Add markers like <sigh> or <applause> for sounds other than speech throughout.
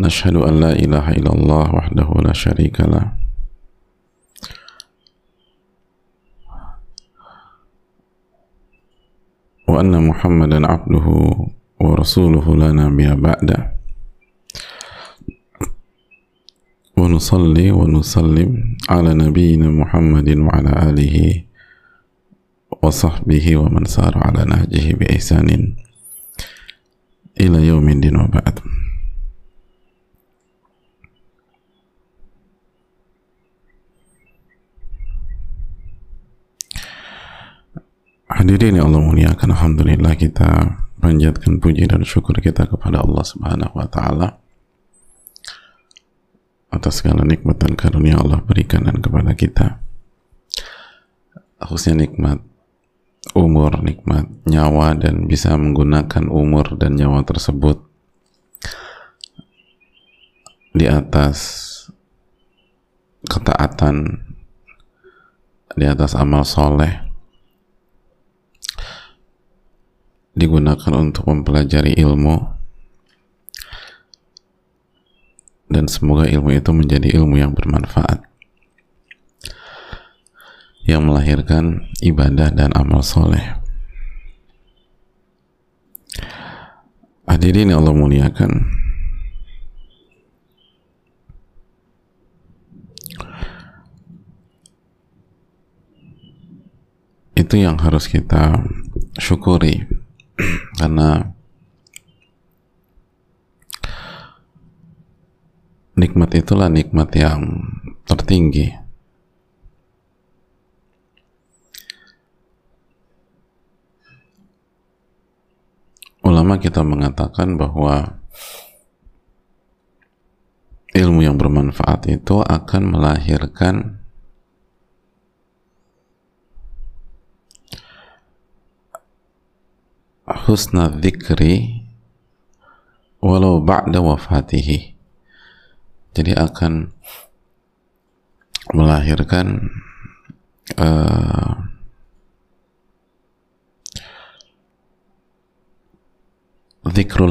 نشهد أن لا إله إلا الله وحده لا شريك له. وأن محمدا عبده ورسوله لا نبي بعده ونصلي ونسلم على نبينا محمد وعلى آله وصحبه ومن سار على نهجه بإحسان إلى يوم الدين وبعد. Hadirin yang Allah muliakan Alhamdulillah kita panjatkan puji dan syukur kita kepada Allah subhanahu wa ta'ala atas segala nikmat dan karunia Allah berikan dan kepada kita. Khususnya nikmat umur, nikmat nyawa dan bisa menggunakan umur dan nyawa tersebut di atas ketaatan di atas amal soleh digunakan untuk mempelajari ilmu. Dan semoga ilmu itu menjadi ilmu yang bermanfaat. Yang melahirkan ibadah dan amal soleh. Hadirin yang Allah muliakan. Itu yang harus kita syukuri karena nikmat itulah nikmat yang tertinggi. Ulama kita mengatakan bahwa ilmu yang bermanfaat itu akan melahirkan husna dzikri walau ba'da wafatihi. Jadi akan melahirkan uh,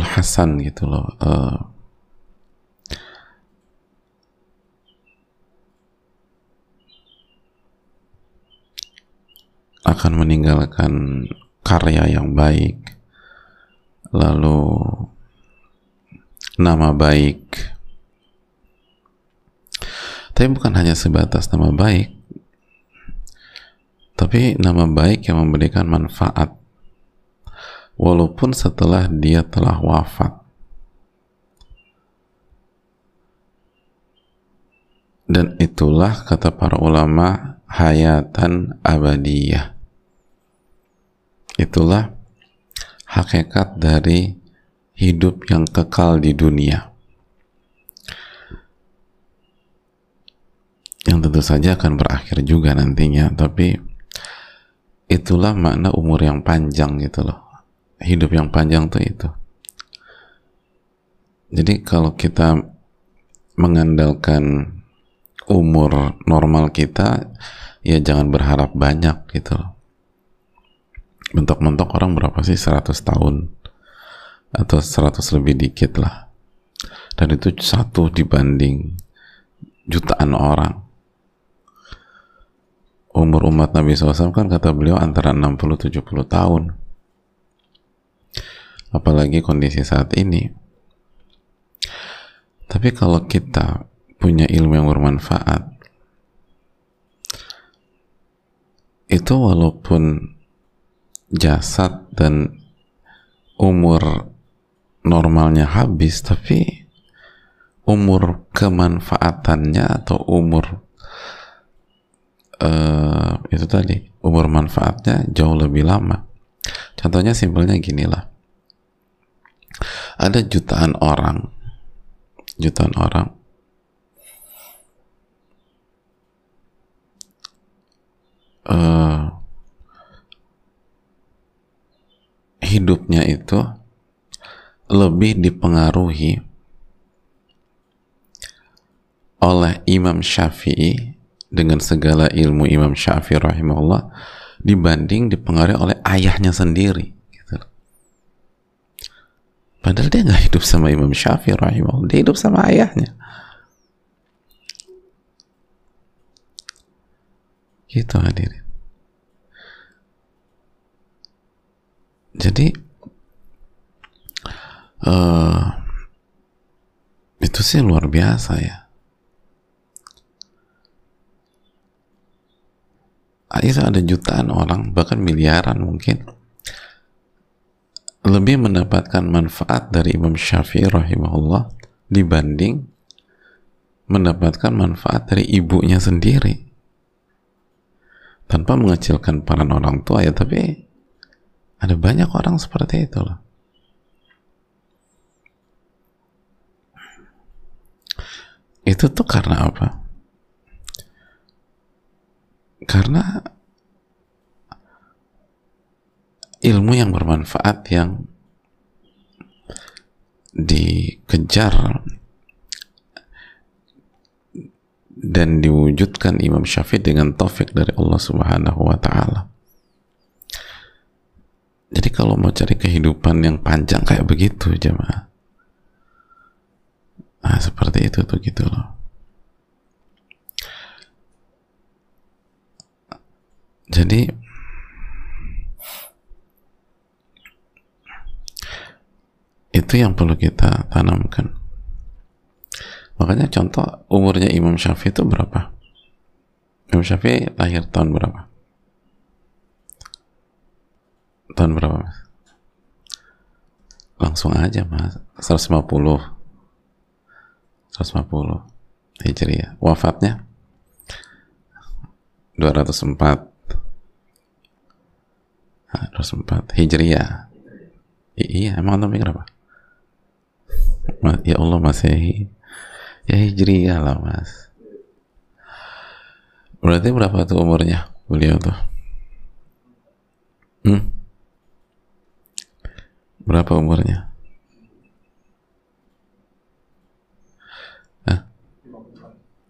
hasan gitu loh uh, akan meninggalkan karya yang baik. Lalu nama baik. Tapi bukan hanya sebatas nama baik tapi nama baik yang memberikan manfaat. Walaupun setelah dia telah wafat. Dan itulah kata para ulama hayatan abadiyah itulah hakikat dari hidup yang kekal di dunia. Yang tentu saja akan berakhir juga nantinya tapi itulah makna umur yang panjang gitu loh. Hidup yang panjang tuh itu. Jadi kalau kita mengandalkan umur normal kita ya jangan berharap banyak gitu loh mentok-mentok orang berapa sih? 100 tahun. Atau 100 lebih dikit lah. Dan itu satu dibanding jutaan orang. Umur umat Nabi SAW kan kata beliau antara 60-70 tahun. Apalagi kondisi saat ini. Tapi kalau kita punya ilmu yang bermanfaat itu walaupun jasad dan umur normalnya habis tapi umur kemanfaatannya atau umur uh, itu tadi umur manfaatnya jauh lebih lama. Contohnya simpelnya gini lah. Ada jutaan orang jutaan orang. Uh, hidupnya itu lebih dipengaruhi oleh Imam Syafi'i dengan segala ilmu Imam Syafi'i rahimahullah dibanding dipengaruhi oleh ayahnya sendiri gitu. padahal dia nggak hidup sama Imam Syafi'i rahimahullah dia hidup sama ayahnya gitu hadirin jadi uh, itu sih luar biasa ya. Itu ada jutaan orang bahkan miliaran mungkin lebih mendapatkan manfaat dari Imam Syafi'i rahimahullah dibanding mendapatkan manfaat dari ibunya sendiri. Tanpa mengecilkan para orang tua ya tapi ada banyak orang seperti itu loh itu tuh karena apa karena ilmu yang bermanfaat yang dikejar dan diwujudkan Imam Syafi'i dengan taufik dari Allah Subhanahu wa taala. Jadi kalau mau cari kehidupan yang panjang kayak begitu jemaah. Nah, seperti itu tuh gitu loh. Jadi itu yang perlu kita tanamkan. Makanya contoh umurnya Imam Syafi'i itu berapa? Imam Syafi'i lahir tahun berapa? Tahun berapa mas? Langsung aja mas, 150 150 Hijriah. Wafatnya? 204 204 Hijriah. I iya emang antum berapa? Ya Allah masih ya Hijriah lah mas. Berarti berapa tuh umurnya beliau tuh? Hmm? Berapa umurnya Hah?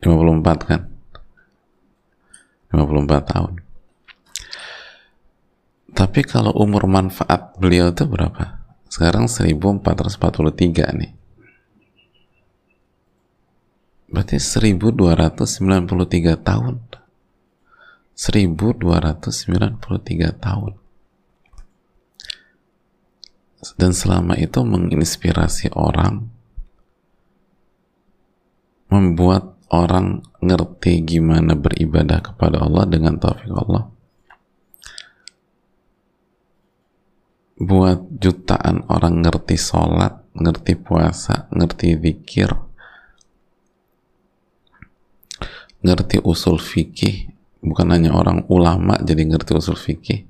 54 kan 54 tahun tapi kalau umur manfaat beliau itu berapa? Sekarang 1443 nih. Berarti 1293 tahun. 1293 tahun. Dan selama itu menginspirasi orang membuat orang ngerti gimana beribadah kepada Allah dengan taufik Allah buat jutaan orang ngerti sholat, ngerti puasa, ngerti zikir, ngerti usul fikih, bukan hanya orang ulama jadi ngerti usul fikih.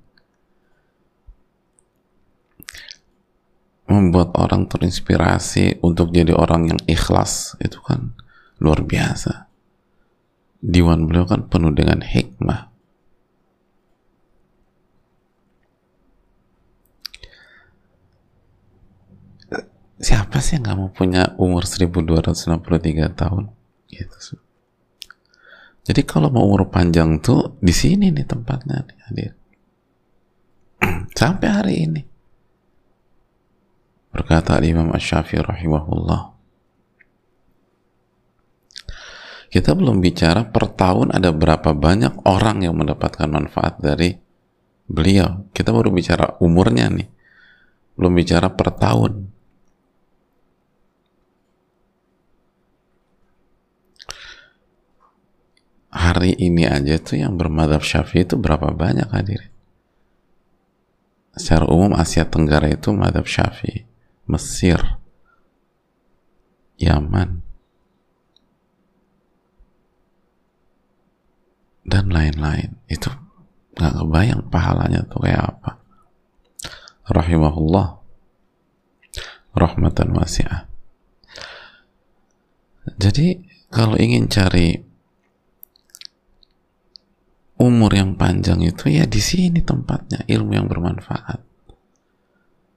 Membuat orang terinspirasi untuk jadi orang yang ikhlas, itu kan luar biasa. Diwan beliau kan penuh dengan hikmah. Siapa sih yang nggak mau punya umur 1263 tahun? Gitu jadi kalau mau umur panjang tuh di sini nih tempatnya nih hadir. <clears throat> Sampai hari ini berkata Imam Ash-Syafi'i rahimahullah. Kita belum bicara per tahun ada berapa banyak orang yang mendapatkan manfaat dari beliau. Kita baru bicara umurnya nih. Belum bicara per tahun. Hari ini aja tuh yang bermadhab syafi'i itu berapa banyak hadirin? Secara umum Asia Tenggara itu madhab syafi'i Mesir. Yaman. Dan lain-lain. Itu nggak kebayang pahalanya tuh kayak apa. Rahimahullah. Rahmatan wasi'ah. Jadi kalau ingin cari umur yang panjang itu ya di sini tempatnya ilmu yang bermanfaat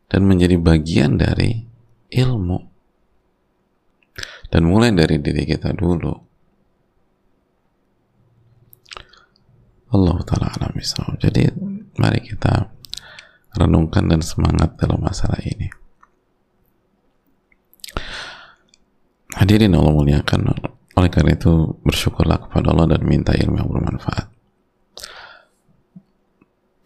dan menjadi bagian dari ilmu. Dan mulai dari diri kita dulu. Allah taala alam jadi mari kita renungkan dan semangat dalam masalah ini. Hadirin Allah muliakan oleh karena itu bersyukurlah kepada Allah dan minta ilmu yang bermanfaat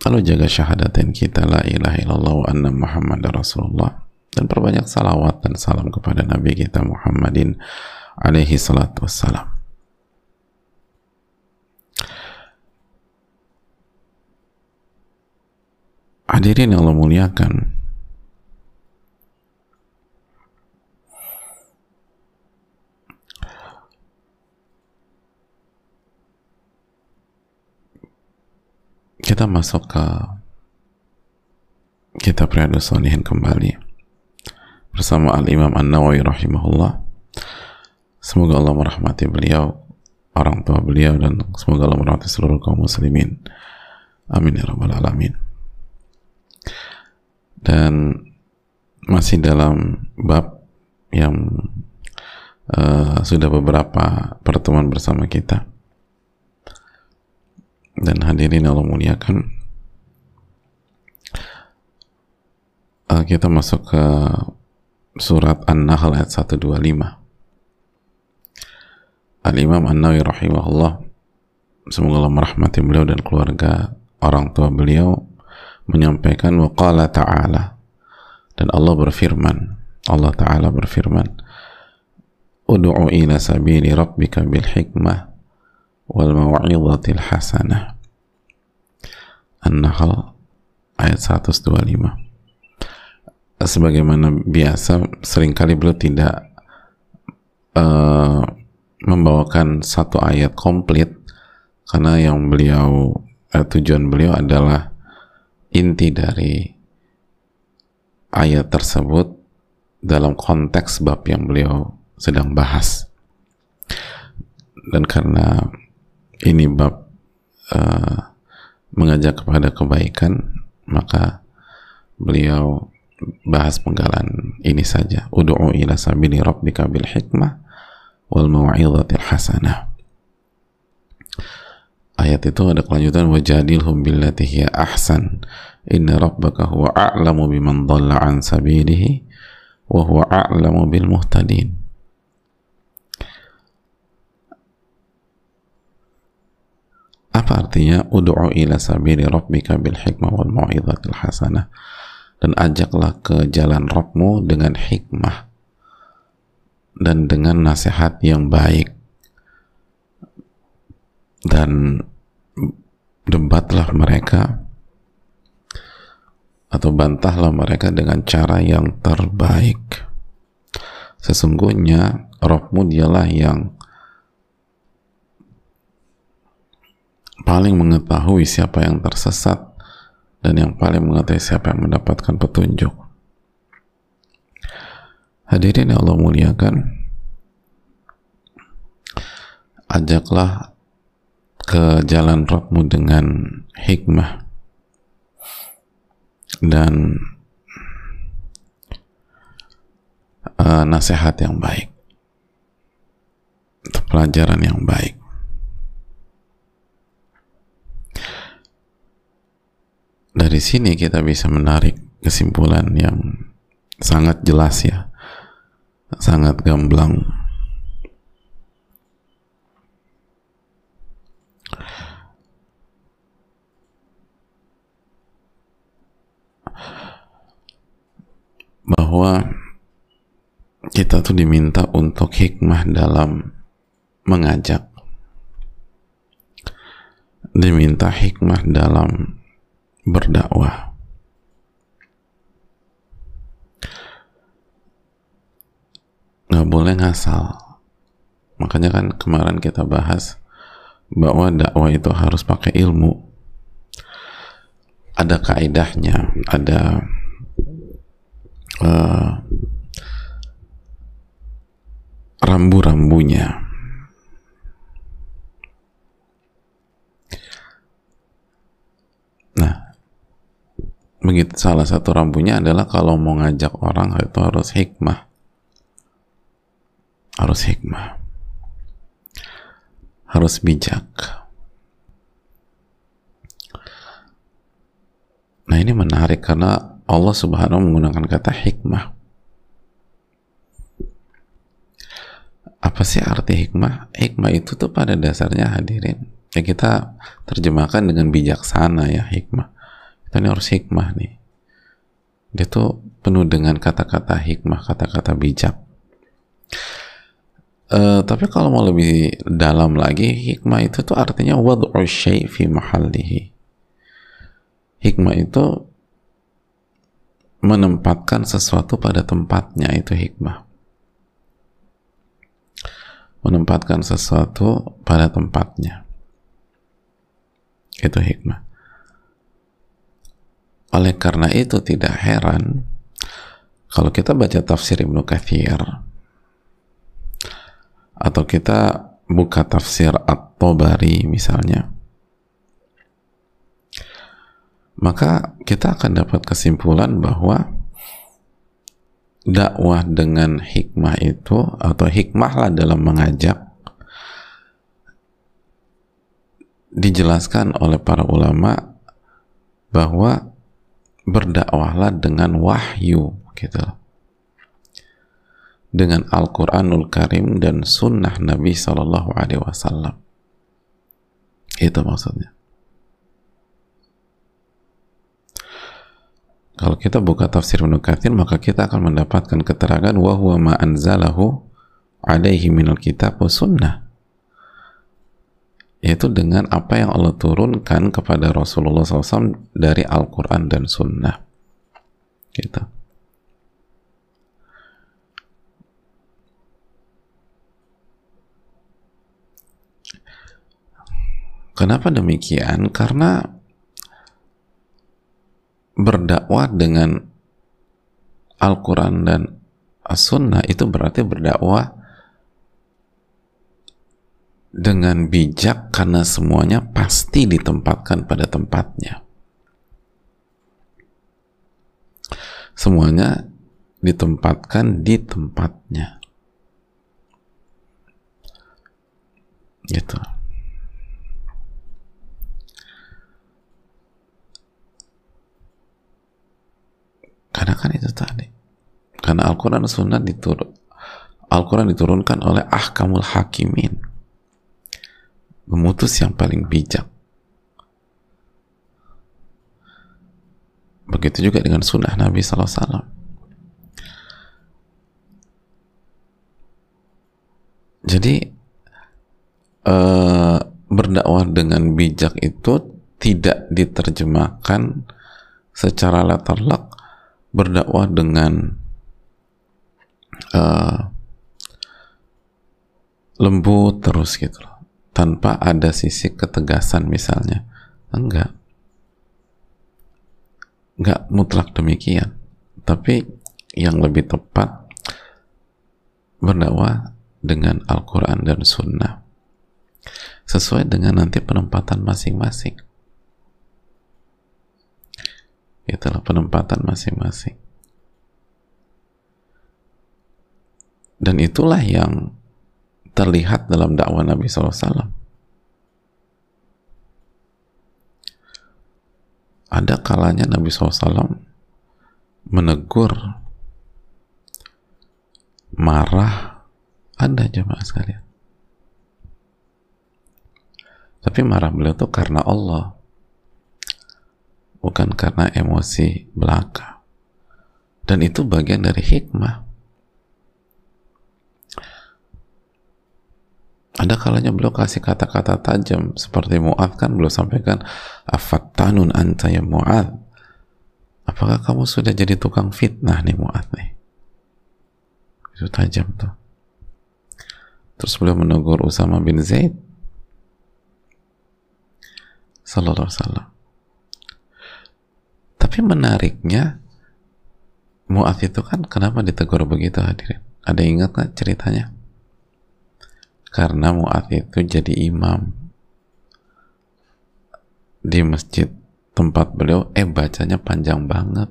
Lalu jaga syahadatin kita la ilaha illallah wa anna Muhammad Rasulullah dan perbanyak salawat dan salam kepada Nabi kita Muhammadin alaihi salatu wassalam. Hadirin yang Allah muliakan, kita masuk ke kitab Riyadus Salihin kembali. Bersama Al-Imam An-Nawawi rahimahullah. Semoga Allah merahmati beliau orang tua beliau dan semoga Allah merahmati seluruh kaum muslimin. Amin ya rabbal alamin. Dan masih dalam bab yang uh, sudah beberapa pertemuan bersama kita dan hadirin Allah muliakan. Uh, kita masuk ke surat An-Nahl ayat 125 Al-Imam An-Nawi rahimahullah semoga Allah merahmati beliau dan keluarga orang tua beliau menyampaikan waqala ta'ala. Dan Allah berfirman Allah ta'ala berfirman Udu'u ila sabili rabbika bil hikmah wal hasanah. An-Nahl ayat 125 sebagaimana biasa sering kali beliau tidak uh, membawakan satu ayat komplit karena yang beliau uh, tujuan beliau adalah inti dari ayat tersebut dalam konteks bab yang beliau sedang bahas. Dan karena ini bab uh, mengajak kepada kebaikan maka beliau bahas penggalan ini saja. Ud'u ila sabili rabbika bil hikmah wal mau'izatil hasanah. Ayat itu ada kelanjutan wajadilhum billati hiya ahsan. Inna rabbaka huwa a'lamu biman dhalla an sabilihi wa huwa a'lamu bil muhtadin Apa artinya? Udu'u ila sabili rabbika bil hikmah wal mau'izatil hasanah. Dan ajaklah ke jalan Rabbmu dengan hikmah dan dengan nasihat yang baik. Dan debatlah mereka atau bantahlah mereka dengan cara yang terbaik. Sesungguhnya Rabbmu dialah yang paling mengetahui siapa yang tersesat dan yang paling mengetahui siapa yang mendapatkan petunjuk. Hadirin yang Allah muliakan, ajaklah ke jalan rohmu dengan hikmah dan uh, nasihat yang baik, pelajaran yang baik. Dari sini kita bisa menarik kesimpulan yang sangat jelas ya. Sangat gamblang. Bahwa kita tuh diminta untuk hikmah dalam mengajak. Diminta hikmah dalam berdakwah. Nggak boleh ngasal. Makanya kan kemarin kita bahas bahwa dakwah itu harus pakai ilmu. Ada kaidahnya, ada uh, rambu-rambunya nah begitu salah satu rambunya adalah kalau mau ngajak orang itu harus hikmah. Harus hikmah. Harus bijak. Nah ini menarik karena Allah subhanahu menggunakan kata hikmah. Apa sih arti hikmah? hikmah itu tuh pada dasarnya hadirin ya kita terjemahkan dengan bijaksana ya hikmah kita ini harus hikmah nih. Dia tuh penuh dengan kata-kata hikmah kata-kata bijak. Uh, tapi kalau mau lebih dalam lagi hikmah itu tuh artinya wad'u syai' fi mahallihi. Hikmah itu menempatkan sesuatu pada tempatnya itu hikmah. Menempatkan sesuatu pada tempatnya. Itu hikmah oleh karena itu tidak heran kalau kita baca tafsir Ibnu Kathir atau kita buka tafsir At-Tabari misalnya maka kita akan dapat kesimpulan bahwa dakwah dengan hikmah itu atau hikmahlah dalam mengajak dijelaskan oleh para ulama bahwa berdakwahlah dengan wahyu gitu. Dengan Al-Quranul Karim dan Sunnah Nabi Sallallahu Alaihi Wasallam. Itu maksudnya. Kalau kita buka tafsir Ibnu Katsir maka kita akan mendapatkan keterangan wa huwa ma anzalahu alaihi minal kitab sunnah. Yaitu dengan apa yang Allah turunkan kepada Rasulullah SAW dari Al-Quran dan Sunnah. Gitu. Kenapa demikian? Karena berdakwah dengan Al-Quran dan As-Sunnah itu berarti berdakwah dengan bijak karena semuanya pasti ditempatkan pada tempatnya. Semuanya ditempatkan di tempatnya. Gitu. Karena kan itu tadi. Karena Al-Quran Sunnah diturun, Al-Quran diturunkan oleh ahkamul hakimin. Memutus yang paling bijak. Begitu juga dengan sunnah Nabi SAW. Jadi eh, berdakwah dengan bijak itu tidak diterjemahkan secara letterlock berdakwah dengan uh, lembut terus gitu loh tanpa ada sisi ketegasan misalnya. Enggak. Enggak mutlak demikian. Tapi yang lebih tepat berdakwah dengan Al-Quran dan Sunnah. Sesuai dengan nanti penempatan masing-masing. Itulah penempatan masing-masing. Dan itulah yang terlihat dalam dakwah Nabi SAW ada kalanya Nabi SAW menegur marah ada jemaah sekalian. Tapi marah beliau itu karena Allah bukan karena emosi belaka. Dan itu bagian dari hikmah ada kalanya beliau kasih kata-kata tajam seperti Mu'ad kan? Beliau sampaikan afattanun anta ya Mu'ad apakah kamu sudah jadi tukang fitnah nih Mu'ad nih? Itu tajam tuh. Terus beliau menegur Usama bin Zaid. Sallallahu wasallam. Tapi menariknya Mu'ad itu kan kenapa ditegur begitu hadirin? Ada ingat nggak ceritanya karena Mu'ad itu jadi imam di masjid tempat beliau eh bacanya panjang banget.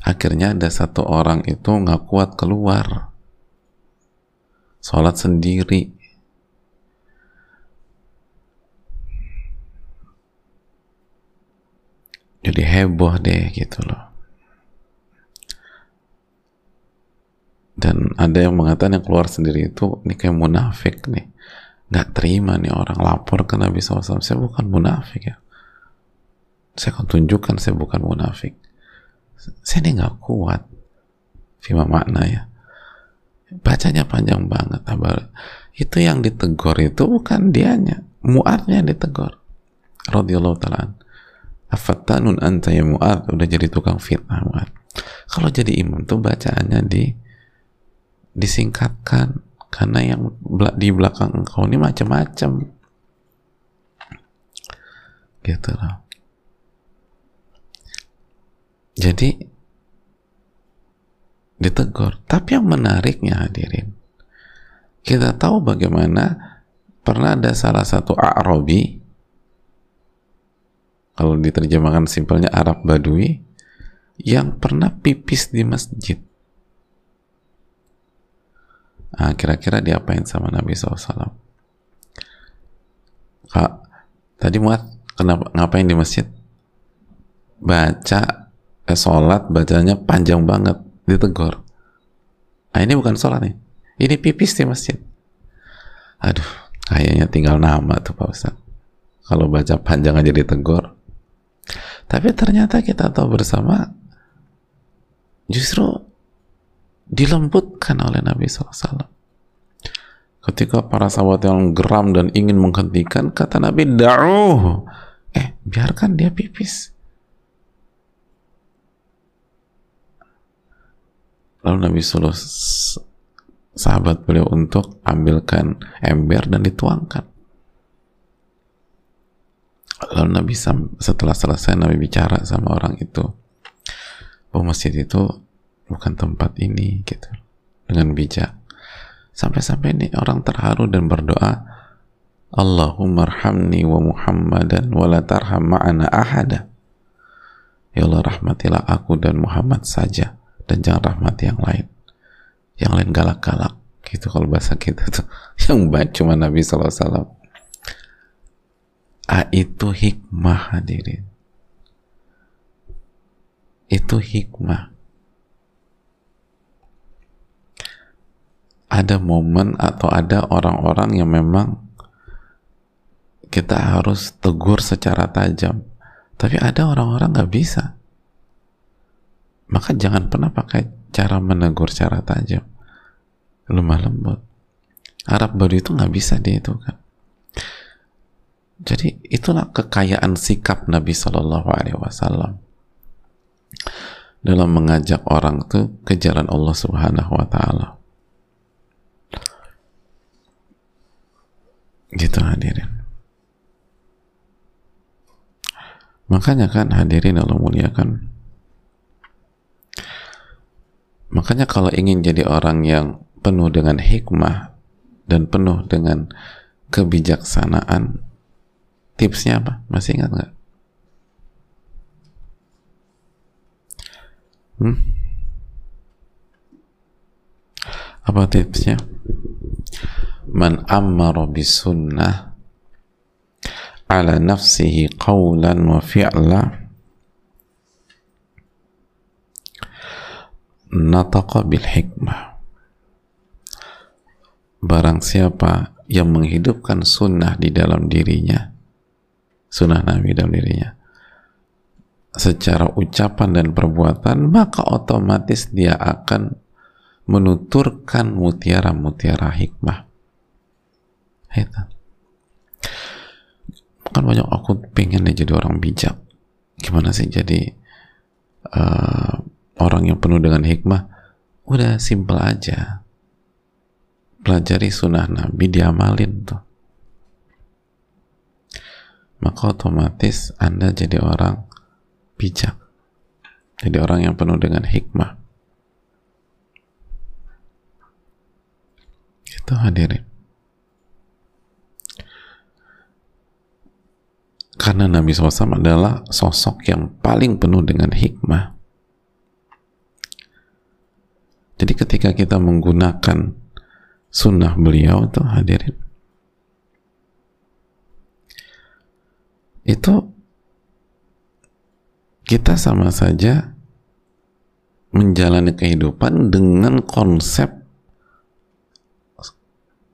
Akhirnya ada satu orang itu nggak kuat keluar. Sholat sendiri. Jadi heboh deh gitu loh dan ada yang mengatakan yang keluar sendiri itu ini kayak munafik nih. Nggak terima nih orang lapor ke Nabi SAW saya bukan munafik ya. Saya akan tunjukkan saya bukan munafik. Saya ini nggak kuat fima makna ya. Bacanya panjang banget abar itu yang ditegur itu bukan dianya. Muatnya yang ditegur radhiyallahu taala afattanun anta ya muat udah jadi tukang fitnah muat kalau jadi imam tuh bacaannya di disingkatkan. Karena yang di belakang engkau ini macam-macam. Gitu loh. Jadi ditegur. Tapi yang menariknya hadirin kita tahu bagaimana pernah ada salah satu Arabi kalau diterjemahkan simpelnya Arab Badui yang pernah pipis di masjid Nah, kira-kira diapain sama Nabi SAW? Kak, tadi muat kenapa ngapain di masjid? Baca eh, sholat bacanya panjang banget ditegur. Nah, ini bukan sholat nih. Ini pipis di masjid. Aduh, kayaknya tinggal nama tuh Pak Ustaz. Kalau baca panjang aja ditegur. Tapi ternyata kita tahu bersama justru dilembutkan oleh Nabi SAW. Ketika para sahabat yang geram dan ingin menghentikan, kata Nabi, Da'uh. Eh, biarkan dia pipis. Lalu Nabi suruh sahabat beliau untuk ambilkan ember dan dituangkan. Lalu Nabi setelah selesai Nabi bicara sama orang itu bahwa masjid itu bukan tempat ini gitu. Dengan bijak. Sampai-sampai ini orang terharu dan berdoa Allahumma arhamni wa Muhammadan wa la tarham ma'ana ahada. Ya Allah rahmatilah aku dan Muhammad saja dan jangan rahmati yang lain. Yang lain galak-galak gitu kalau bahasa kita tuh. <laughs> Yang baik cuma Nabi SAW ah, itu hikmah hadirin. Itu hikmah ada momen atau ada orang-orang yang memang kita harus tegur secara tajam. Tapi ada orang-orang nggak bisa. Maka jangan pernah pakai cara menegur secara tajam. Lemah lembut. Arab baru itu nggak bisa dia itu kan jadi itulah kekayaan sikap Nabi Shallallahu Alaihi Wasallam dalam mengajak orang itu ke jalan Allah Subhanahu Wa Taala gitu hadirin makanya kan hadirin Allah muliakan makanya kalau ingin jadi orang yang penuh dengan hikmah dan penuh dengan kebijaksanaan tipsnya apa? masih ingat nggak? Hmm? apa tipsnya? Man ammara bisunnah ala nafsihi qawlan wa fi'la. Nataqa bil hikmah. Barang siapa yang menghidupkan sunnah di dalam dirinya sunnah Nabi dalam dirinya secara ucapan dan perbuatan maka otomatis dia akan menuturkan mutiara-mutiara hikmah itu kan banyak aku pengen deh jadi orang bijak. Gimana sih jadi uh, orang yang penuh dengan hikmah? Udah simple aja. Pelajari sunnah nabi diamalin tuh. Maka otomatis anda jadi orang bijak. Jadi orang yang penuh dengan hikmah. Itu hadirin. Karena Nabi SAW adalah sosok yang paling penuh dengan hikmah. Jadi ketika kita menggunakan sunnah beliau itu hadirin, itu kita sama saja menjalani kehidupan dengan konsep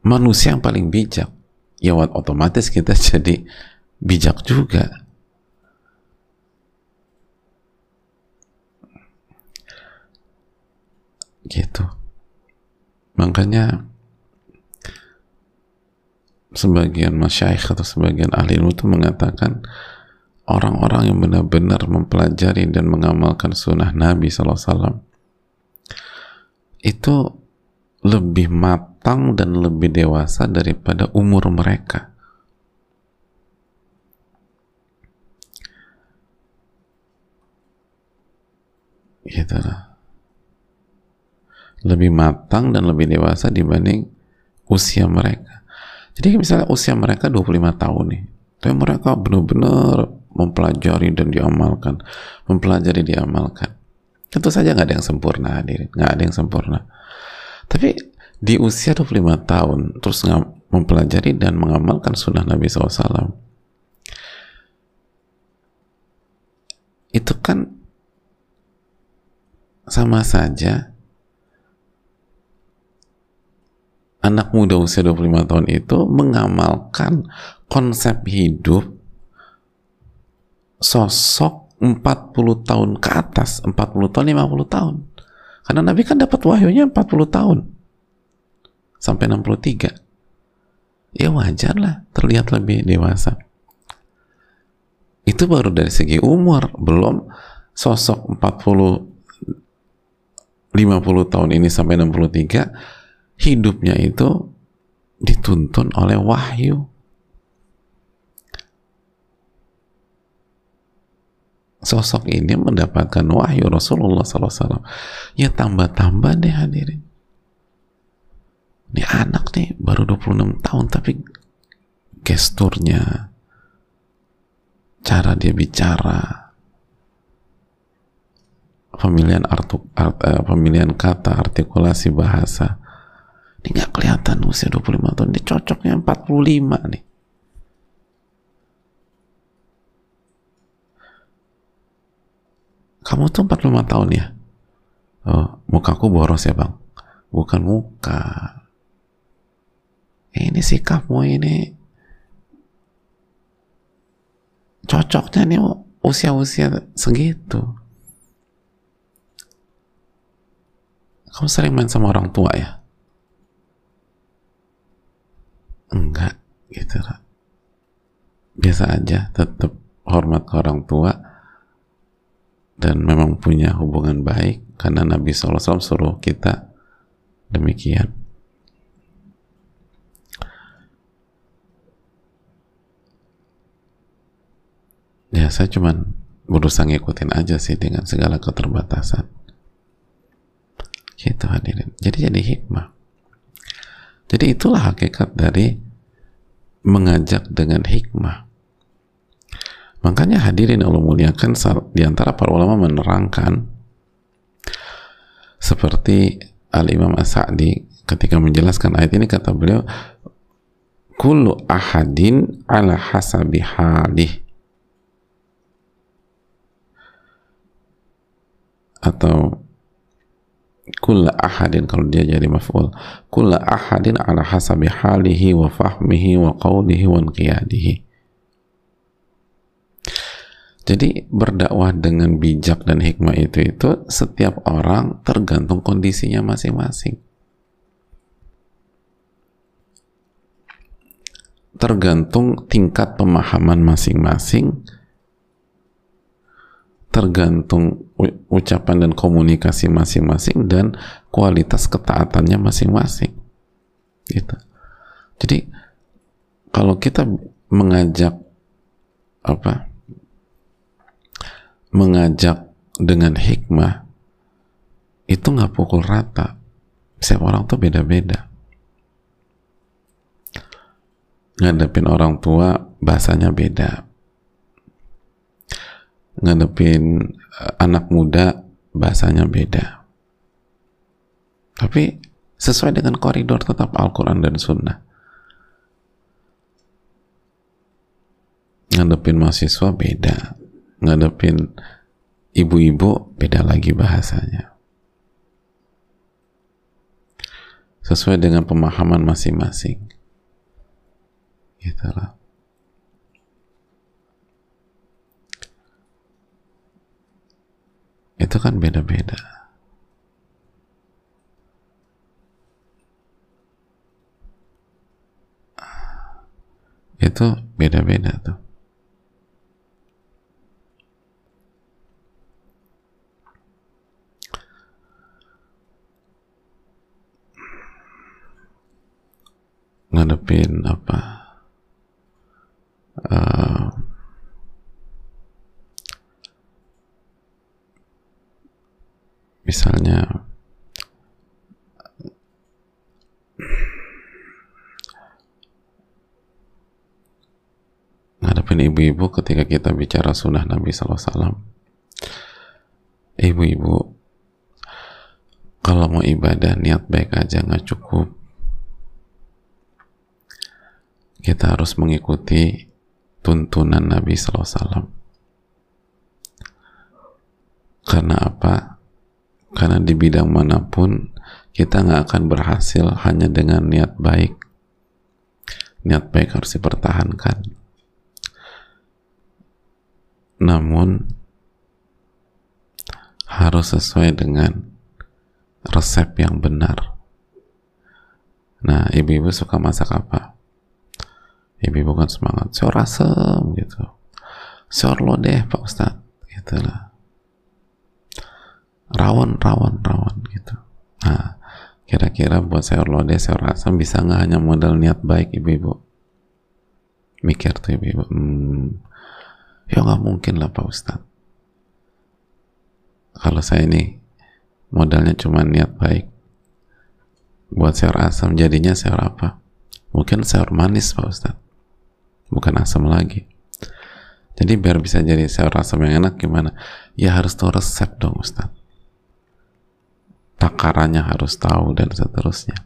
manusia yang paling bijak. Ya otomatis kita <laughs> jadi bijak juga. Gitu. Makanya sebagian masyaikh atau sebagian ahli ilmu itu mengatakan orang-orang yang benar-benar mempelajari dan mengamalkan sunnah Nabi SAW itu lebih matang dan lebih dewasa daripada umur mereka. Gitu lah. Lebih matang dan lebih dewasa dibanding usia mereka. Jadi misalnya usia mereka 25 tahun nih tapi mereka benar-benar mempelajari dan diamalkan. Mempelajari diamalkan. Tentu saja nggak ada yang sempurna hadirin. Nggak ada yang sempurna. Tapi di usia 25 tahun terus mempelajari dan mengamalkan sunnah Nabi SAW itu kan sama saja anak muda usia 25 tahun itu mengamalkan konsep hidup sosok 40 tahun ke atas 40 tahun 50 tahun. Karena Nabi kan dapat wahyunya 40 tahun sampai 63 ya wajar lah terlihat lebih dewasa. Itu baru dari segi umur belum sosok 40 50 tahun ini sampai 63 hidupnya itu dituntun oleh wahyu. Sosok ini mendapatkan wahyu Rasulullah SAW ya tambah-tambah deh hadirin. Ini anak nih baru 26 tahun tapi gesturnya cara dia bicara pemilihan artu, art, uh, pemilihan kata, artikulasi bahasa. Ini nggak kelihatan usia 25 tahun. Ini cocoknya 45 nih. Kamu tuh 45 tahun ya? Oh, mukaku boros ya bang? Bukan muka. Ini sikapmu ini cocoknya nih usia-usia segitu. Kamu sering main sama orang tua ya? Enggak, gitu lah. Biasa aja, tetap hormat ke orang tua dan memang punya hubungan baik karena Nabi SAW suruh kita demikian. Ya, saya cuman berusaha ngikutin aja sih dengan segala keterbatasan. Gitu hadirin. Jadi jadi hikmah. Jadi itulah hakikat dari mengajak dengan hikmah. Makanya hadirin Allah muliakan di antara para ulama menerangkan seperti Al-Imam As-Sa'di ketika menjelaskan ayat ini kata beliau kullu ahadin ala hasabi halih atau kulla ahadin kalau dia jadi maf'ul. Kulla ahadin ala hasabi halihi wa fahmihi wa qawlihi wa qiyadihi jadi berdakwah dengan bijak dan hikmah itu itu setiap orang tergantung kondisinya masing-masing. Tergantung tingkat pemahaman masing-masing tergantung ucapan dan komunikasi masing-masing dan kualitas ketaatannya masing-masing. Gitu. Jadi kalau kita mengajak apa mengajak dengan hikmah itu nggak pukul rata. Setiap orang tuh beda-beda. Ngadepin orang tua bahasanya beda ngadepin uh, anak muda bahasanya beda. Tapi sesuai dengan koridor tetap Al-Quran dan Sunnah. Ngadepin mahasiswa beda. Ngadepin ibu-ibu beda lagi bahasanya. Sesuai dengan pemahaman masing-masing. Itulah itu kan beda-beda. Itu beda-beda tuh. Ngadepin apa? Uh, misalnya ngadepin ibu-ibu ketika kita bicara sunnah Nabi SAW ibu-ibu kalau mau ibadah niat baik aja nggak cukup. Kita harus mengikuti tuntunan Nabi SAW karena? Karena di bidang mana pun kita nggak akan berhasil hanya dengan niat baik. Niat baik harus dipertahankan. Namun harus sesuai dengan resep yang benar. Nah ibu-ibu suka masak apa? Ibu-ibu kan semangat sayur asem gitu. Sayur lodeh pak ustadz gitu lah rawon rawon rawon gitu. Nah kira-kira buat sayur lodeh sayur asam bisa nggak hanya modal niat baik ibu-ibu? Mikir tuh ibu-ibu. Hmm, ya nggak mungkin lah pak ustad kalau saya ini modalnya cuma niat baik buat sayur asam jadinya sayur apa? Mungkin sayur manis pak ustad bukan asam lagi. Jadi biar bisa jadi sayur asam yang enak gimana? Ya harus tahu resep dong ustad takarannya harus tahu dan seterusnya.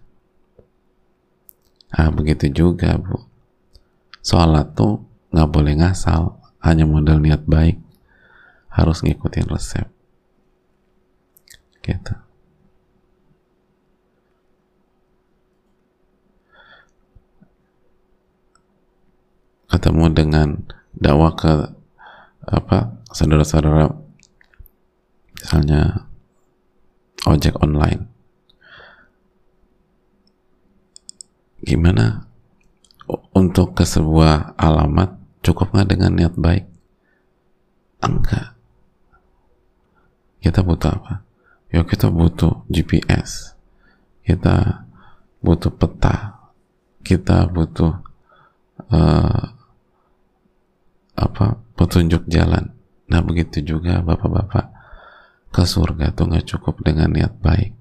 Nah begitu juga bu. Sholat tuh nggak boleh ngasal hanya modal niat baik. Harus ngikutin resep. Gitu. Ketemu dengan dakwah ke apa saudara-saudara misalnya ojek online. Gimana? Untuk ke sebuah alamat cukup nggak dengan niat baik? Enggak. Kita butuh apa? Ya kita butuh GPS kita butuh peta. Kita butuh uh, apa? Petunjuk jalan. Nah begitu juga bapak-bapak ke surga tuh nggak cukup dengan niat baik.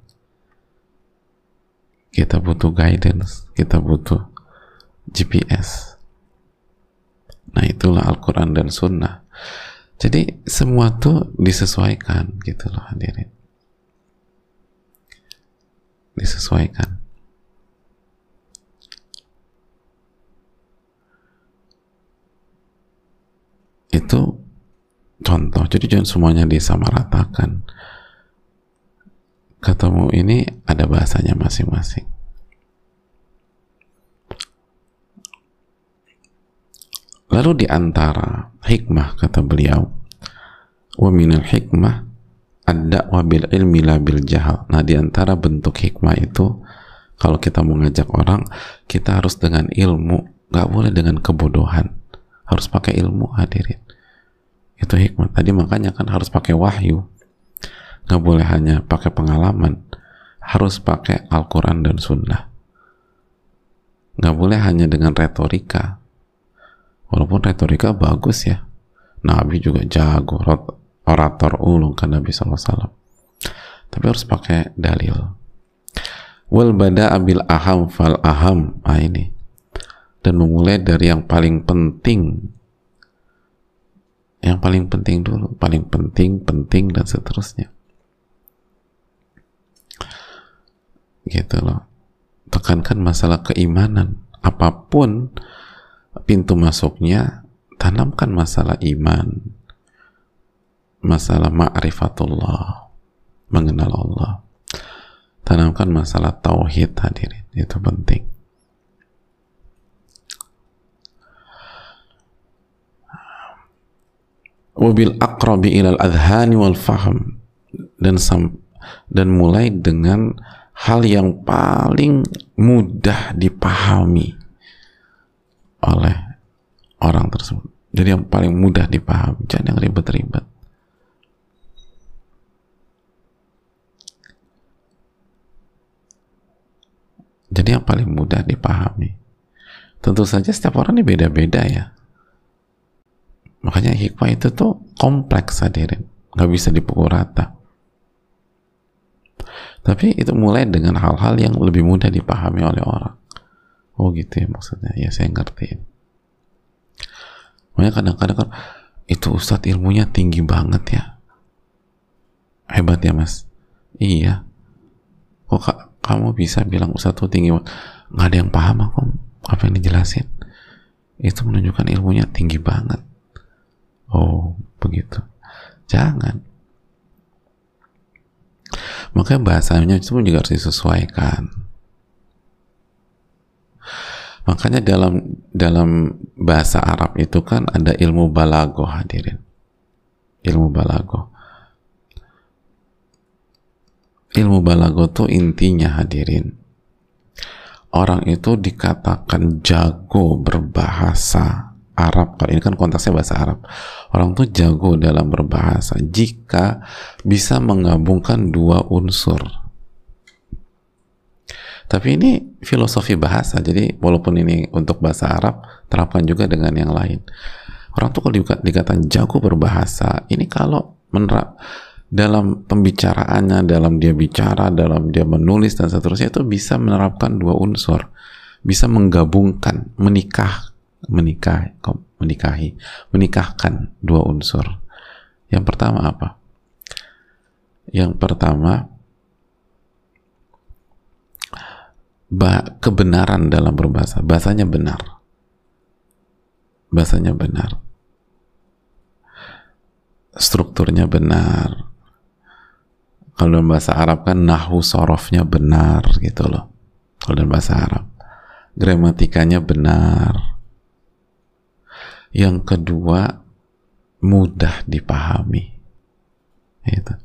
Kita butuh guidance kita butuh GPS nah itulah Al-Quran dan Sunnah. Jadi semua tuh disesuaikan gitu loh hadirin. Disesuaikan. Itu contoh jadi jangan semuanya disamaratakan. Ketemu ini ada bahasanya masing-masing. Lalu di antara hikmah kata beliau wa hikmah ada wabil ilmi labil jahal. Nah di antara bentuk hikmah itu kalau kita mau ngajak orang kita harus dengan ilmu nggak boleh dengan kebodohan. Harus pakai ilmu hadirin itu hikmah tadi makanya kan harus pakai wahyu. Nggak boleh hanya pakai pengalaman. Harus pakai Al-Quran dan Sunnah. Nggak boleh hanya dengan retorika. Walaupun retorika bagus ya. Nabi juga jago orator ulung ke Nabi SAW tapi harus pakai dalil. Wal bada abil aham fal aham. Ah ini. Dan memulai dari yang paling penting yang paling penting dulu paling penting penting dan seterusnya. Gitu loh. Tekankan masalah keimanan. Apa pun pintu masuknya tanamkan masalah iman. Masalah ma'rifatullah. Mengenal Allah. Tanamkan masalah tauhid hadirin. Itu penting wabil aqrabi ilal adhani wal faham dan sam, dan mulai dengan hal yang paling mudah dipahami oleh orang tersebut. Jadi yang paling mudah dipahami, jangan yang ribet-ribet. Jadi yang paling mudah dipahami. Tentu saja setiap orang ini beda-beda ya. Makanya hikmah itu tuh kompleks hadirin. Nggak bisa dipukul rata. Tapi itu mulai dengan hal-hal yang lebih mudah dipahami oleh orang. Oh gitu ya maksudnya. Ya saya ngerti. Makanya kadang-kadang kan itu ustadz ilmunya tinggi banget ya. Hebat ya mas. Iya. Kok kak, kamu bisa bilang ustadz tuh tinggi banget? Nggak ada yang paham aku apa yang dijelasin. Itu menunjukkan ilmunya tinggi banget. Oh begitu. Jangan Makanya bahasanya itu juga harus disesuaikan. Makanya dalam dalam bahasa Arab itu kan ada ilmu balago hadirin. Ilmu balago. Ilmu balago tuh intinya hadirin. Orang itu dikatakan jago berbahasa Arab. Kalau ini kan konteksnya bahasa Arab. Orang tuh jago dalam berbahasa. Jika bisa menggabungkan dua unsur. Tapi ini filosofi bahasa. Jadi walaupun ini untuk bahasa Arab terapkan juga dengan yang lain. Orang tuh kalau dikatakan jago berbahasa ini kalau menerap dalam pembicaraannya dalam dia bicara dalam dia menulis dan seterusnya itu bisa menerapkan dua unsur. Bisa menggabungkan menikah menikah menikahi menikahkan dua unsur. Yang pertama apa? Yang pertama kebenaran dalam berbahasa. Bahasanya benar. Bahasanya benar. Strukturnya benar. Kalau dalam bahasa Arab kan nahu sorofnya benar gitu loh. Kalau dalam bahasa Arab gramatikanya benar yang kedua mudah dipahami. Itu.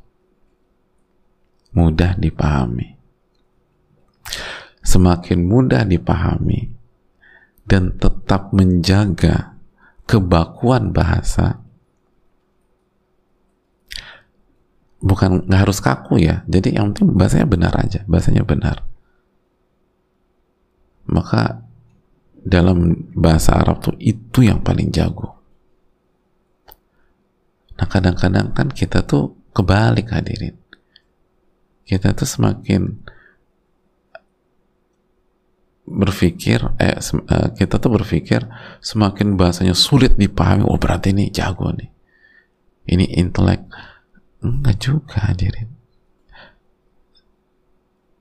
Mudah dipahami. Semakin mudah dipahami dan tetap menjaga kebakuan bahasa bukan nggak harus kaku ya. Jadi yang penting bahasanya benar aja bahasanya benar. Maka dalam bahasa Arab tuh itu yang paling jago. Nah kadang-kadang kan kita tuh kebalik hadirin. Kita tuh semakin berpikir, eh, eh, kita tuh berpikir semakin bahasanya sulit dipahami, oh berarti ini jago nih. Ini intelek. Enggak juga hadirin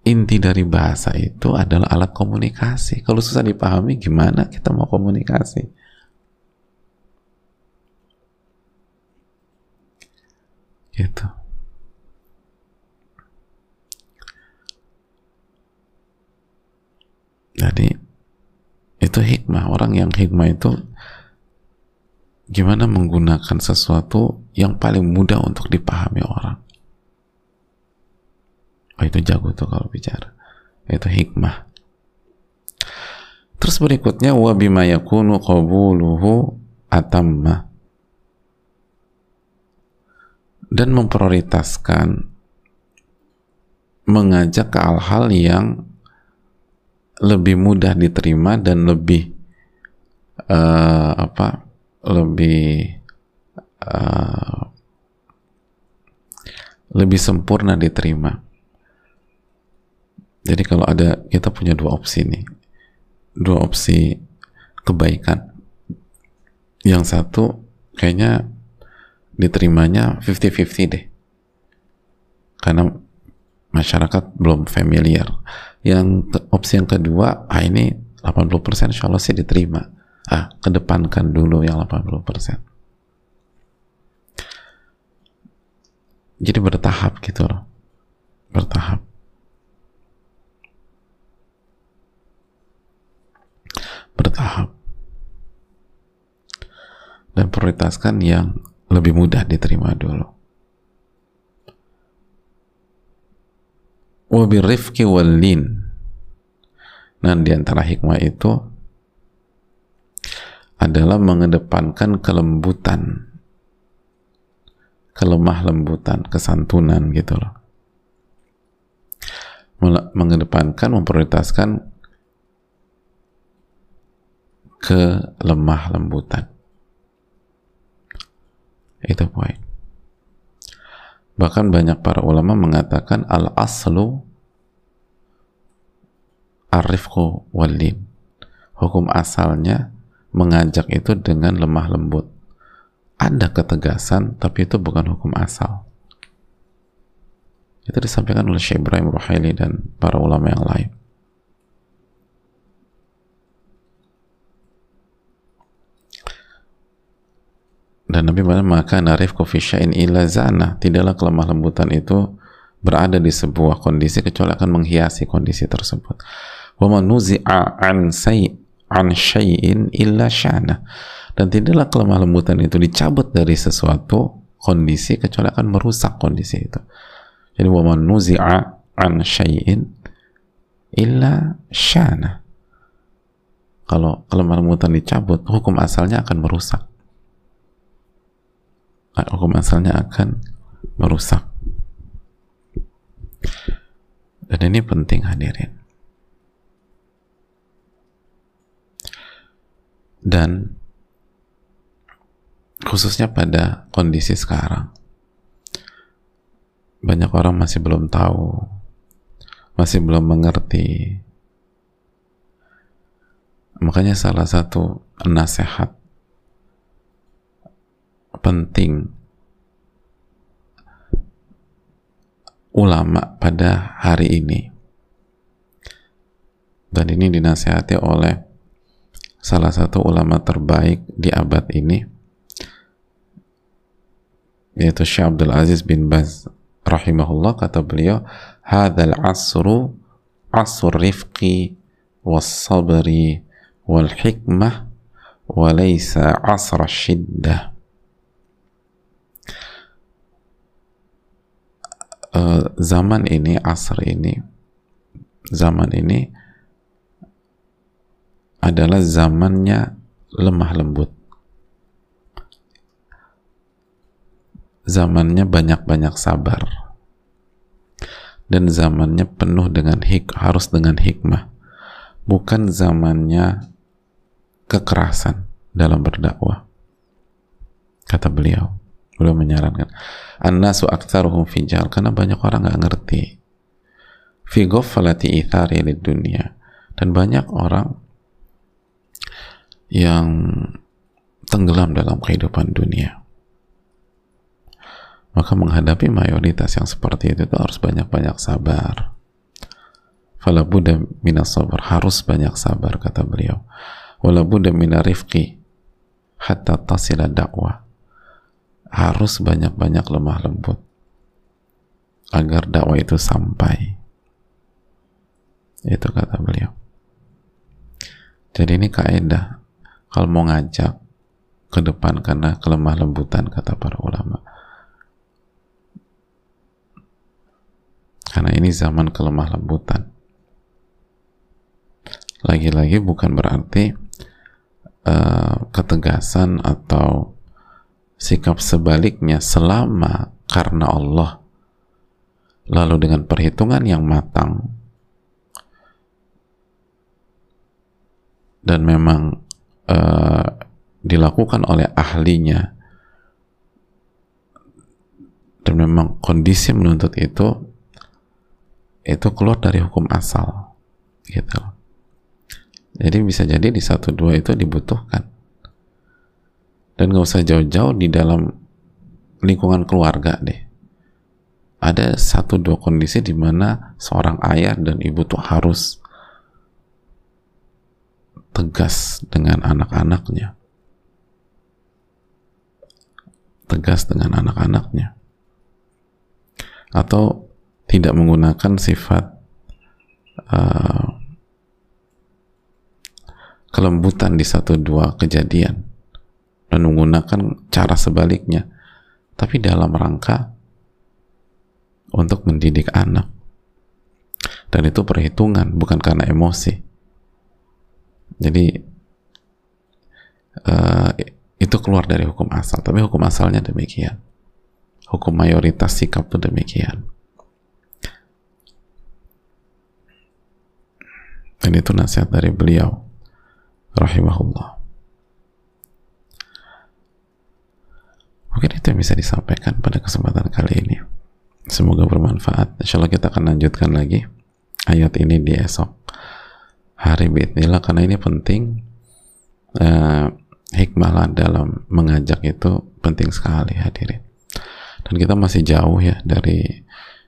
inti dari bahasa itu adalah alat komunikasi. Kalau susah dipahami, gimana kita mau komunikasi? Gitu. Jadi itu hikmah. Orang yang hikmah itu gimana menggunakan sesuatu yang paling mudah untuk dipahami orang. Oh itu jago tuh kalau bicara. Itu hikmah. Terus berikutnya wa bima yakunu qabuluhu atamma. Dan memprioritaskan mengajak ke hal-hal yang lebih mudah diterima dan lebih uh, apa lebih uh, lebih sempurna diterima jadi kalau ada kita punya dua opsi nih. Dua opsi kebaikan. Yang satu kayaknya diterimanya 50-50 deh. Karena masyarakat belum familiar. Yang opsi yang kedua ah ini 80% insya Allah sih diterima. Ah kedepankan dulu yang 80% jadi bertahap gitu loh. Bertahap bertahap. Dan prioritaskan yang lebih mudah diterima dulu. Wabirrifki wallin nah di antara hikmah itu adalah mengedepankan kelembutan. Kelemah lembutan kesantunan gitu loh. Mengedepankan memprioritaskan kelemah lembutan. Itu poin. Bahkan banyak para ulama mengatakan al aslu arifku walin hukum asalnya mengajak itu dengan lemah lembut. Ada ketegasan tapi itu bukan hukum asal. Itu disampaikan oleh Syekh Ibrahim Ruhaili dan para ulama yang lain dan Nabi bilang maka narif kofisyain illa zana. Tidaklah kelemah lembutan itu berada di sebuah kondisi kecuali akan menghiasi kondisi tersebut. Wa manuzi'a an say an syai'in illa syana. Dan tidaklah kelemah lembutan itu dicabut dari sesuatu kondisi kecuali akan merusak kondisi itu. Jadi wa manuzi'a an syai'in illa syana. Kalau kelemah lembutan dicabut hukum asalnya akan merusak hukum asalnya akan merusak. Dan ini penting hadirin. Dan khususnya pada kondisi sekarang banyak orang masih belum tahu masih belum mengerti. Makanya salah satu nasihat penting. Ulama pada hari ini. Dan ini dinasihati oleh salah satu ulama terbaik di abad ini yaitu Syekh Abdul Aziz bin Baz rahimahullah kata beliau hadzal asru asr rifqi was sabri wal hikmah wa laysa asr shiddah uh, zaman ini asr ini zaman ini adalah zamannya lemah lembut. Zamannya banyak-banyak sabar. Dan zamannya penuh dengan hik harus dengan hikmah. Bukan zamannya kekerasan dalam berdakwah kata beliau beliau menyarankan. Annasu aktsaruhum fi karena banyak orang nggak ngerti. Fi ghaflati ithari dunia dan banyak orang yang tenggelam dalam kehidupan dunia. Maka menghadapi mayoritas yang seperti itu, itu harus banyak-banyak sabar. Fala buddha minas sabar harus banyak sabar kata beliau. Wala buddha minarifqi hatta tasila dakwah harus banyak-banyak lemah lembut agar dakwah itu sampai. Itu kata beliau. Jadi ini kaidah kalau mau ngajak ke depan karena kelemah lembutan kata para ulama. Karena ini zaman kelemah lembutan. Lagi-lagi bukan berarti uh, ketegasan atau sikap sebaliknya selama karena Allah. Lalu dengan perhitungan yang matang. Dan memang uh, dilakukan oleh ahlinya. Dan memang kondisi menuntut itu itu keluar dari hukum asal. Gitu. Jadi bisa jadi di satu dua itu dibutuhkan dan nggak usah jauh-jauh di dalam lingkungan keluarga deh. Ada satu dua kondisi di mana seorang ayah dan ibu tuh harus tegas dengan anak-anaknya. Tegas dengan anak-anaknya. Atau tidak menggunakan sifat uh, kelembutan di satu dua kejadian dan menggunakan cara sebaliknya. Tapi dalam rangka untuk mendidik anak. Dan itu perhitungan bukan karena emosi. Jadi uh, itu keluar dari hukum asal. Tapi hukum asalnya demikian. Hukum mayoritas sikap itu demikian. Dan itu nasihat dari beliau. Rahimahullah mungkin itu yang bisa disampaikan pada kesempatan kali ini. Semoga bermanfaat. Insya Allah kita akan lanjutkan lagi ayat ini di esok hari bismillah karena ini penting uh, hikmah dalam mengajak itu penting sekali hadirin. Dan kita masih jauh ya dari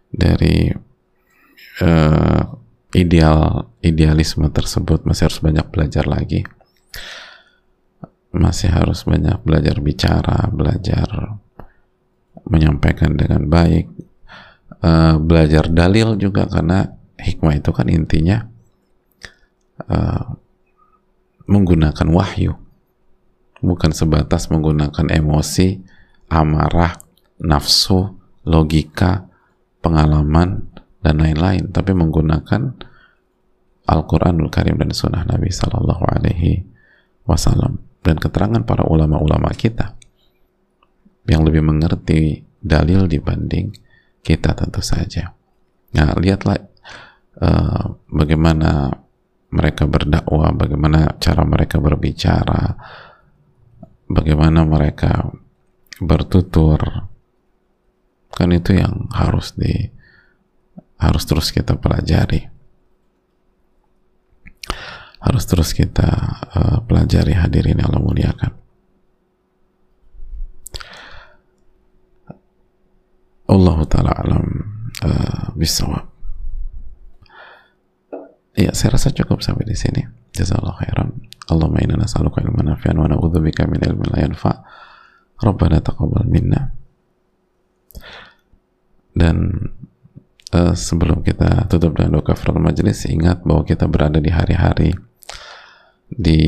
dari uh, ideal idealisme tersebut. Masih harus banyak belajar lagi masih harus banyak belajar bicara belajar menyampaikan dengan baik uh, belajar dalil juga karena hikmah itu kan intinya uh, menggunakan wahyu. Bukan sebatas menggunakan emosi amarah nafsu logika pengalaman dan lain-lain tapi menggunakan Al-Quranul Karim dan Sunnah Nabi Sallallahu Alaihi Wasallam dan keterangan para ulama-ulama kita yang lebih mengerti dalil dibanding kita tentu saja. Nah, lihatlah uh, bagaimana mereka berdakwah, bagaimana cara mereka berbicara, bagaimana mereka bertutur. Kan itu yang harus di harus terus kita pelajari. Harus terus kita uh, pelajari hadirin yang Allah muliakan. Allah taala alam uh, bisawab. Ya, saya rasa cukup sampai di sini. Jazakallahu khairan. Allahumma inna nas'aluka ilman nafi'an wa na'udzubika min ilmin la yanfa'. Rabbana taqabbal minna. Dan uh, sebelum kita tutup dengan doa kafaratul majelis, ingat bahwa kita berada di hari-hari di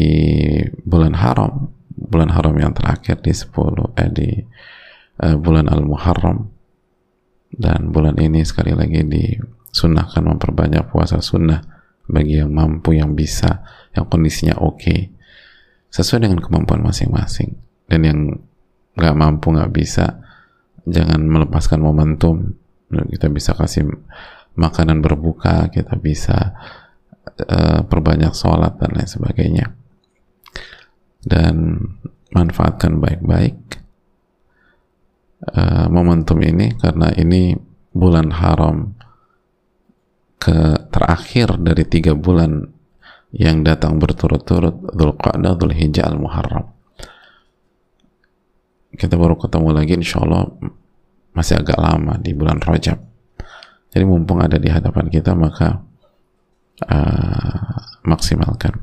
bulan haram, bulan haram yang terakhir di 10 eh di uh, bulan Al-Muharram. Dan bulan ini sekali lagi disunahkan memperbanyak puasa sunnah bagi yang mampu, yang bisa, yang kondisinya oke okay, sesuai dengan kemampuan masing-masing. Dan yang nggak mampu nggak bisa jangan melepaskan momentum. Kita bisa kasih makanan berbuka kita bisa uh, perbanyak sholat dan lain sebagainya dan manfaatkan baik-baik uh, momentum ini karena ini bulan haram ke terakhir dari tiga bulan yang datang berturut-turut Dzulqa'dah, Dzulhijjah, Al-Muharram. Kita baru ketemu lagi insya Allah masih agak lama di bulan Rajab. Jadi mumpung ada di hadapan kita maka uh, maksimalkan.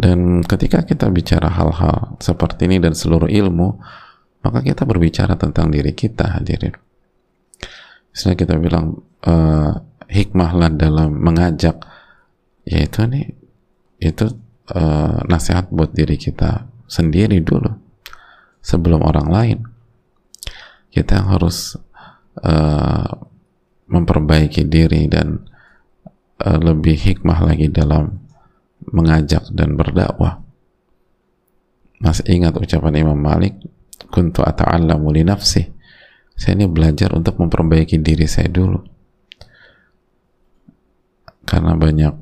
Dan ketika kita bicara hal-hal seperti ini dan seluruh ilmu, maka kita berbicara tentang diri kita hadirin misalnya kita bilang uh, hikmahlah dalam mengajak yaitu nih itu uh, nasihat buat diri kita sendiri dulu sebelum orang lain kita harus uh, memperbaiki diri dan uh, lebih hikmah lagi dalam mengajak dan berdakwah. Masih ingat ucapan Imam Malik kuntu ata'allamu li nafsi. Saya ini belajar untuk memperbaiki diri saya dulu. Karena banyak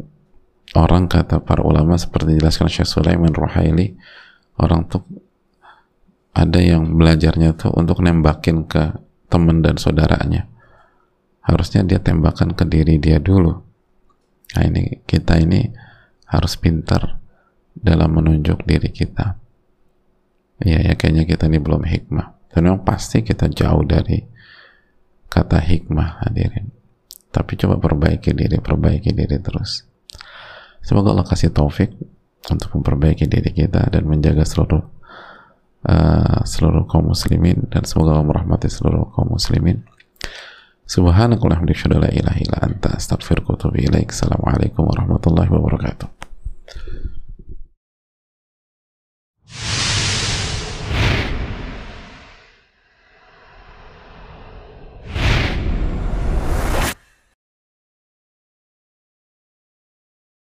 orang kata para ulama seperti dijelaskan Syekh Sulaiman Ruhaili orang tuh ada yang belajarnya tuh untuk nembakin ke teman dan saudaranya. Harusnya dia tembakan ke diri dia dulu nah ini kita ini harus pintar dalam menunjuk diri kita. Ya ya kayaknya kita ini belum hikmah. Dan memang pasti kita jauh dari kata hikmah hadirin. Tapi coba perbaiki diri perbaiki diri terus. Semoga Allah kasih taufik untuk memperbaiki diri kita dan menjaga seluruh uh, seluruh kaum muslimin. Dan semoga Allah merahmati seluruh kaum muslimin Subhanakallahumma wa la ilaha illa warahmatullahi wabarakatuh.